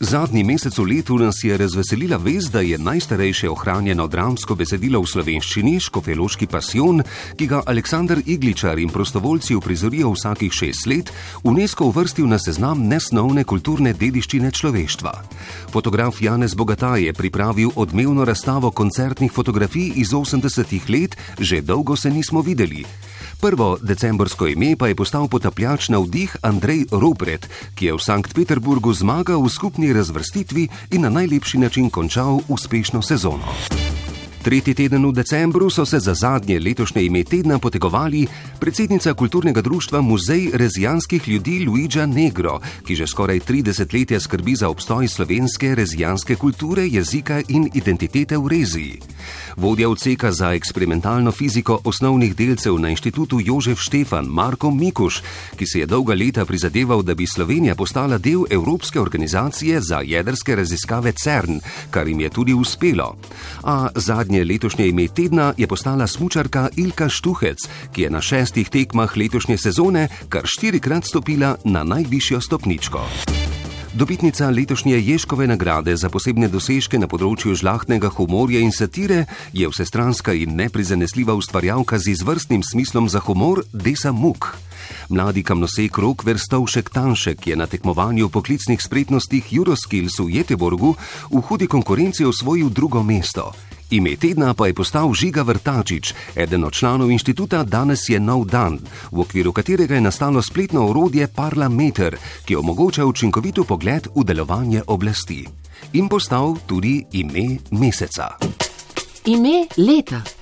Zadnji mesec v letu nas je razveselila vez, da je najstarejše ohranjeno dramsko besedilo v slovenščini, škofeloški pasion, ki ga Aleksandr Igličar in prostovoljci uprizorijo vsakih šest let, UNESCO uvrstil na seznam nesnovne kulturne dediščine človeštva. Fotograf Janez Bogataj je pripravil odmevno razstavo koncertnih fotografij iz 80-ih let, že dolgo se nismo videli. Prvo decembrsko ime pa je postal potapljač na vdih Andrej Rupret, ki je v Sankt Peterburgu zmagal v skupni razvrstitvi in na najlepši način končal uspešno sezono. Tretji teden v decembru so se za zadnje letošnje ime tedna potegovali predsednica kulturnega društva Muzej rezijanskih ljudi Luigi Negro, ki že skoraj 30 let skrbi za obstoj slovenske rezijanske kulture, jezika in identitete v Reziji. Vodja odseka za eksperimentalno fiziko osnovnih delcev na inštitutu Jožef Štefan Marko Mikuš, ki se je dolga leta prizadeval, da bi Slovenija postala del Evropske organizacije za jedrske raziskave CERN, kar jim je tudi uspelo. A zadnje letošnje ime tedna je postala smučarka Ilka Štuhec, ki je na šestih tekmah letošnje sezone kar štirikrat stopila na najvišjo stopničko. Dobitnica letošnje Ješkove nagrade za posebne dosežke na področju žlahtnega humorja in satire je vsestranska in neprizanesljiva ustvarjalka z izvrstnim smislom za humor Desa Muk. Mladi kamnosek rok Verstovšek Tanšek je na tekmovanju poklicnih spretnostih Euroskills v Jeteborgu v hudi konkurenci osvojil drugo mesto. Ime tedna pa je postal Žiga Vrtačič, eden od članov inštituta Danes je nov dan, v okviru katerega je nastalo spletno orodje Parlameter, ki omogoča učinkovito pogled v delovanje oblasti. In postal tudi ime meseca. Ime leta.